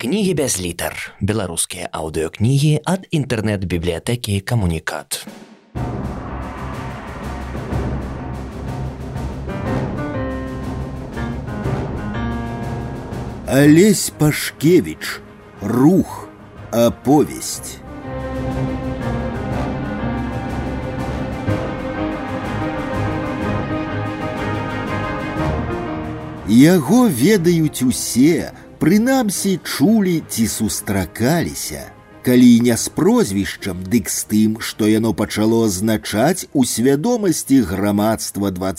Кнігі без літар. Беларускія аўдыёкнігі ад інтэрнэт-бібліятэкі камунікат. Олесь Пашкевич. Рух. Оповесть. Яго ведаюць усе, прынамсі чулі ці сустракаліся. Калі не з прозвішчам, дык з тым, што яно пачало азначаць у свядомасці грамадства два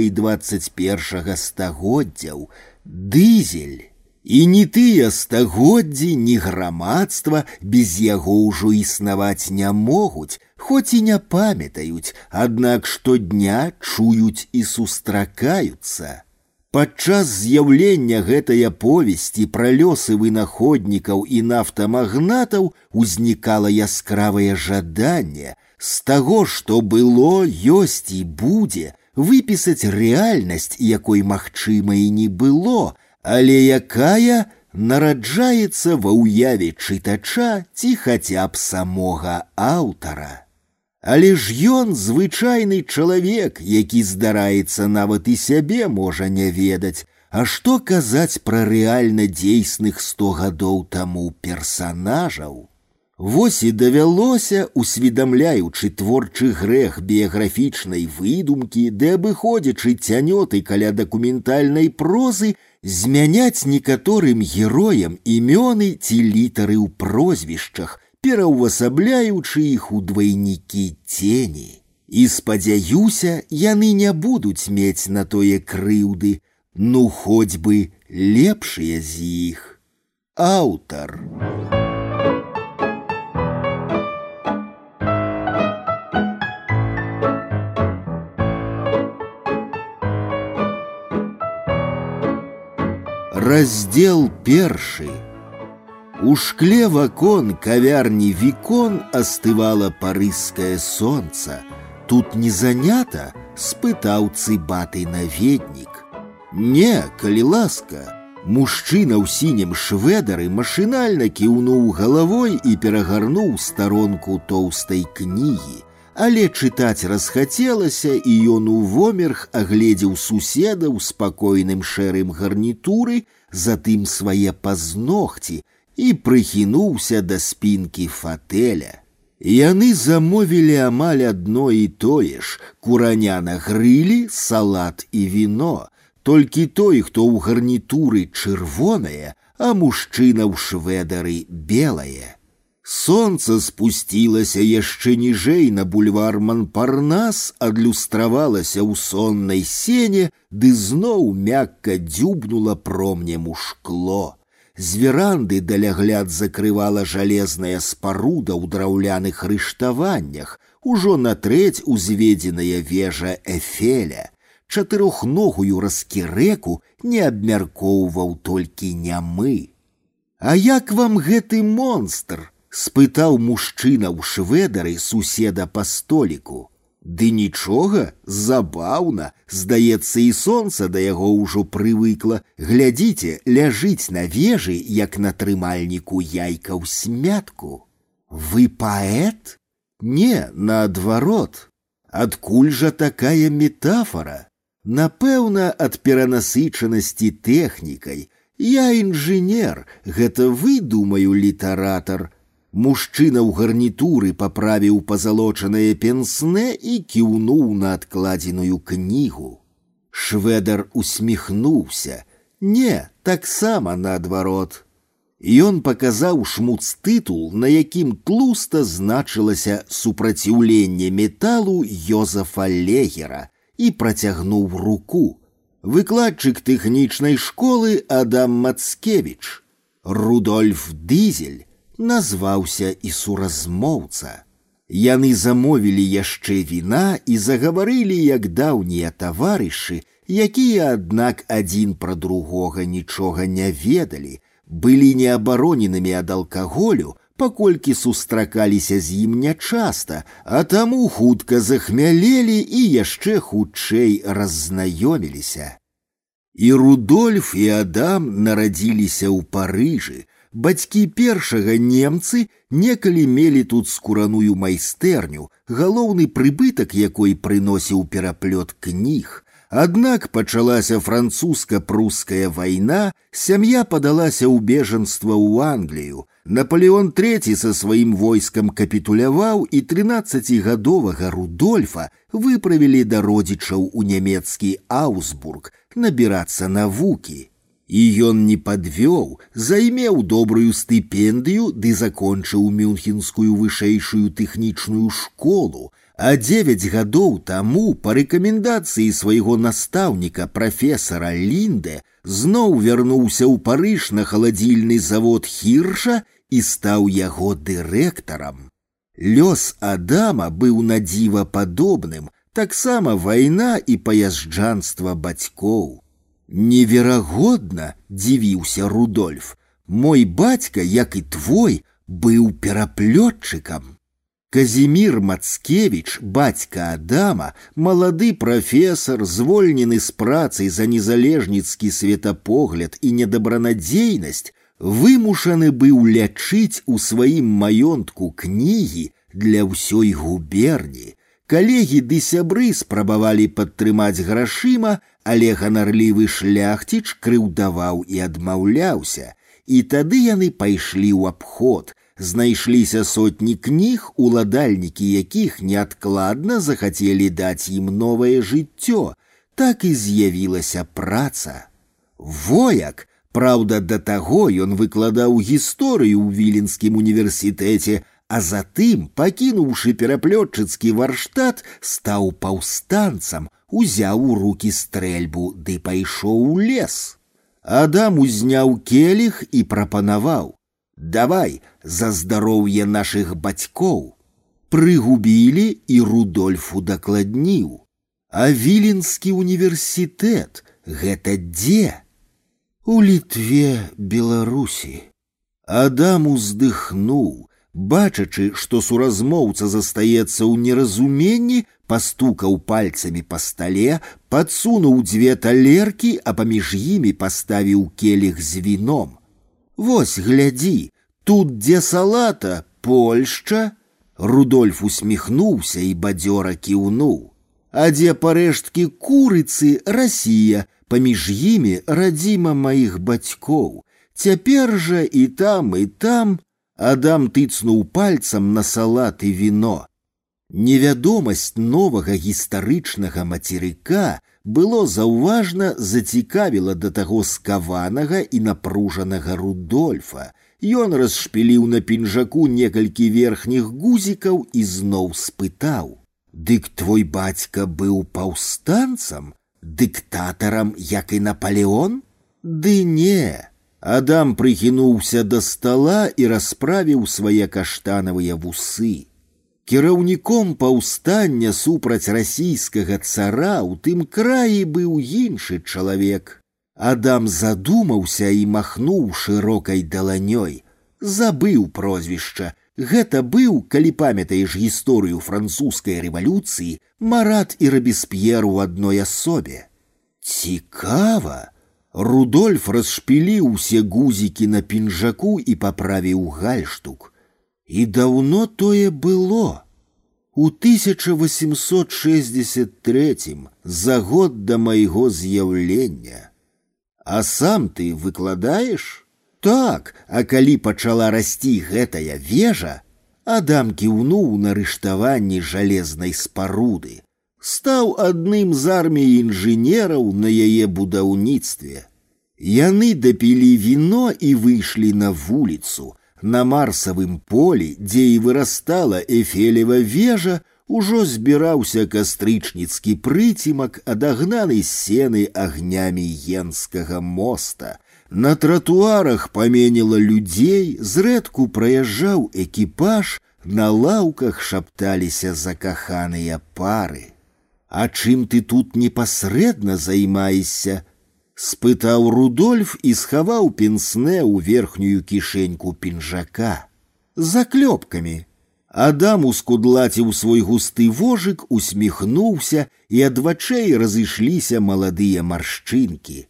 і 21 стагоддзяў дызель. І ні тыя стагоддзі, ні грамадства без яго ўжо існаваць не могуць, хоць і не памятаюць, аднак штодня чуюць і сустракаюцца. Падчас з'яўлення гэтай аповесці пра лёсы вынаходнікаў і нафтамагнатаў узнікала яскравае жаданне з таго, што было, ёсць і будзе, выпісаць рэальнасць, якой магчыма і не было, але якая нараджаецца ва ўяве чытача ці хаця б самога аўтара. Але ж ён звычайны чалавек, які здараецца нават і сябе можа не ведаць, А што казаць пра рэальна дзейсных сто гадоў таму персанажаў? Вось і давялося, усведамляючы творчы грэх біяграфічнай выдумкі, ды абыходзячы цянёты каля дакументальнай прозы, змяняць некаторым героям імёны ці літары ў прозвішчах, пераўвасабляючы іх у двайнікі цені. І спадзяюся, яны не будуць мець на тое крыўды, ну хоць бы лепшыя з іх. Аўтар. Раздел першы. У шкле вакон кавярні вікон остывало парыскае солнце. Тут не занято, спытаў цыбаты наведнік. Не, калі ласка, Мужчына ў сінім шведары машынальна кіўнуў галавой і перагарнуў старонку тоўстай кнігі. Але чытаць расхацелася, і ён у вомерх агледзеў суседа ў спакойным шэрым гарнітуры, затым свае пазногці, і прыхінуўся да спінкі фатэля. Яны замовілі амаль адно і тое ж кураня на грылі, салат і віно, толькі той, хто ў гарнітуры чырвонае, а мужчына ў шведары белае. Солнце спусцілася яшчэ ніжэй на бульвар Манпарнас, адлюстравалася ў соннай сене, ды зноў мякка дзюбнула промнем у шкло. З веранды далягляд закрывала жалезная спаруда ў драўляных рыштаваннях, ужо на трэць узведзеная вежа эфеля. Чатырохногую раскірэку не абмяркоўваў толькі нямы. А як вам гэты монстр? спытаў мужчына ў шведары суседа па століку. Ды нічога, забаўна, здаецца, і сонца да яго ўжо прывыкла. Глядзіце, ляжыць на вежы, як на трымальніку яйка ў смятку. Вы паэт? Не, наадварот. Адкуль жа такая метафора? Напэўна, ад перанасычанасці тэхнікай. Я інжынер, гэта вы, думаю, літаратар, Мужчына ў гарнітуры паправіў пазалочанае пенсне і кіўнуў на адкладзеную кнігу. Шведар усміхнуўся. Не, таксама наадварот. Ён паказаў шмуц тытул, на якім тлуста значылася супраціўленне металу Йозафа Легера і працягнуў руку. Выкладчык тэхнічнай школы Адам Мацкевич, Рудольф Дызель, назваўся і суразмоўца. Яны замовілі яшчэ віна і загаварылі як даўнія таварышы, якія, аднак адзін пра другога нічога не ведалі, былі неабароненымі ад алкаголю, паколькі сустракаліся з ім нячаста, а таму хутка захмялелі і яшчэ хутчэй раззнаёміліся. І Рудольф і Адам нарадзіліся ў Парыжы, бацькі першага немцы некалі мелі тут скураную майстэрню, галоўны прыбытак якой прыносіў пераплёт кніг. Аднак пачалася французска-пруская вайна, сям'я падалася ў бежанства ў Англію. Наполеон III са сваім войскам капітуляваў і 13гадовага Рудольфа выправілі да родзічаў у нямецкі Аусбург набірацца навукі. І ён не падвёў, займеў добрую стыпендыю ды закончыў мюнхенскую вышэйшую тэхнічную школу, а девять гадоў таму па рэкамендацыі свайго настаўніка прафесара Лінде зноў вярнуўся ў парыж на халадзільны завод хірша і стаў яго дырэктарам. Лёс Адама быў надзіва падобным, таксама вайна і паязджанства бацькоў. Неверагодна, дзівіўся Рудольф. Мой бацька, як і твой, быў пераплётчыкам. Казімір Мацкевіч, бацька Адама, малады прафесор, звольнены з працай за незалежніцкі светапогляд і недабранадзейнасць, вымушаны быў лячыць у сваім маёнтку кнігі для ўсёй губерні. Калегі ды сябры спрабавалі падтрымаць грашыма, але ганарлівы шляхціч крыўдаваў і адмаўляўся, і тады яны пайшлі ў абход, знайшліся сотні кніг, уладальнікі якіх неадкладна захацелі даць ім новае жыццё, так і з'явілася праца. Вояк, праўда, да таго ён выкладаў гісторыю ў віленскім універсітэце, а затым, пакінуўшы пераплётчыцкі варштат, стаў паўстанцам, узяў у руки стрэльбу ды пайшоў у лес. Адам узняў келіх і прапанаваў: « Давай за здароўе нашых бацькоў. Прыгубілі і Рудольфу дакладніў. А віленскі універсітэт гэта дзе? У літве Беларусі. Адам уздыхнуў, бачачы, што суразмоўца застаецца ў неразуменні, пастукаў пальцамі па стале, падсунуў дзве талеркі, а паміж імі паставіў келіх з віном. Вось глядзі, тут дзе салата, Польшча, Рудольф усміхнуўся і бадзёра кіўнуў. А дзе парэшткі курыцы Расія, паміж імі радзіма маіх бацькоў. Цяпер жа і там і там Адам тыцнуў пальцам на салат і віно. Невядомасць новага гістарычнага мацерыка было заўважна зацікавіла да таго скаванага і напружанага Рудольфа. Ён расшпіліў на пінжаку некалькі верхніх гузікаў і зноў спытаў: « Дык твой бацька быў паўстанцам, дыктатарам, як і Наполеон? Ды не. Адам прыхінуўся да стала і расправіў свае каштанавыя вусы. Кіраўніком паўстання супраць расійскага цара ў тым краі быў іншы чалавек. Адам задумаўся і махнуў шырокай даланёй. Забыў прозвішча. Гэта быў, калі памятаеш гісторыю французскай рэвалюцыі, марат і рабесп'ер у адной асобе. Цікава! Рудольф расшпіліў усе гузікі на пінжаку і паправіў гальштук. І даўно тое было. У 1863 за год да майго з'яўлення. А сам ты выкладаеш? Так, а калі пачала расці гэтая вежа, Адам кіўнуў на рыштаванні жалезнай спаруды, стаў адным з арміі інжынераў на яе будаўніцтве. Яны дапілі віно і выйшлі на вуліцу, на марсавым полі, дзе і вырастала эфелева вежа, ужо збіраўся кастрычніцкі прыцімак, адагнаны сены агнямі енскага моста. На тратуарах паменіла людзей, зрэдку праязджаў экіпаж, на лаўках шапталіся закаханыя пары. А чым ты тут непасрэдна займаешся? спытаў Рудольф і схаваў пенсне ў верхнюю кішэньку пінжака. Заклёпкамі. Адам ускудлаціў свой густы вожык, усміхнуўся, і ад вачэй разышліся маладыя маршчынкі.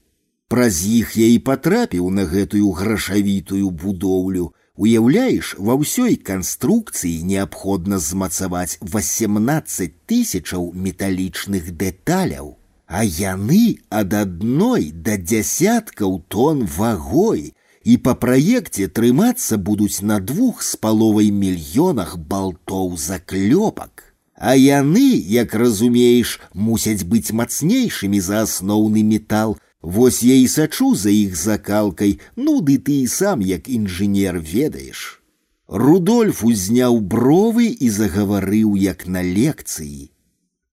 Праз іх я і патрапіў на гэтую грашавітую будоўлю. Уяўляеш, ва ўсёй канструкцыі неабходна змацаваць 18 тысячаў металічных дэталяў, а яны ад адной да дзясяткаў тон вагой, і па праекце трымацца будуць на двух з паловай мільёнах балтоў заклёпак. А яны, як разумееш, мусяць быць мацнейшымі за асноўны метал. Вось я і сачу за іх закалкай, ну ды ты і сам як інжынер ведаеш. Рудольф узняў бровы і загаварыў як на лекцыі.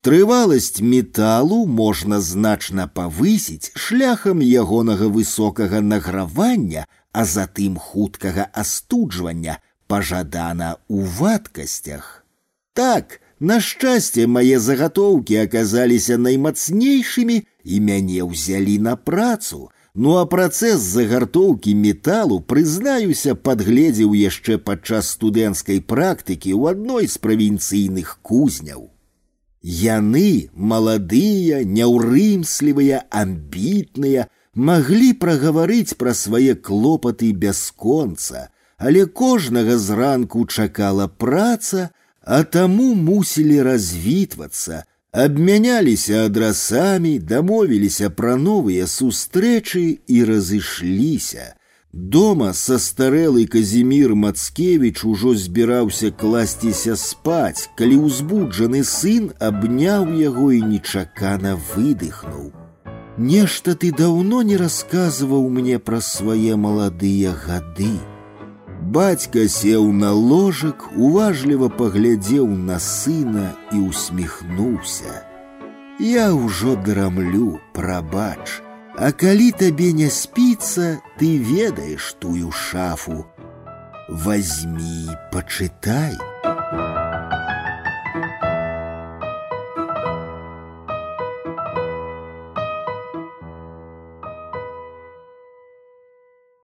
Трываласць металу можна значна павысіць шляхам ягонага высокага награвання а затым хуткага астуджвання пажадана ў вадкасцях. Так, на шчасце мае загатоўкі аказаліся наймацнейшымі і мяне ўзялі на працу. Ну а працэс загартоўкі металу, прызнаюся, падгледзеў яшчэ падчас студэнцкай практыкі ў адной з правінцыйных кузняў. Яны маладыя, няўрымслівыя, амбітныя, маглі прагаварыць пра свае клопаты бясконца, але кожнага зранку чакала праца, а таму мусілі развітвацца, абмяняліся адрасамі, дамовіліся пра новыя сустрэчы і разышліся. Дома састарэлы Казімір Мацкевіч ужо збіраўся класціся спаць, калі ўзбуджаны сын абняў яго і нечакана выдыхнуў. Нешта ты давно не рассказываў мне пра свае маладыя гады. Бацька сеў на ложак, уважліва паглядзеў на сына і усміхнуўся. Я ўжо драмлю, прабач, А калі табе не спіцца, ты ведаеш тую шафу. Возьми, почитай.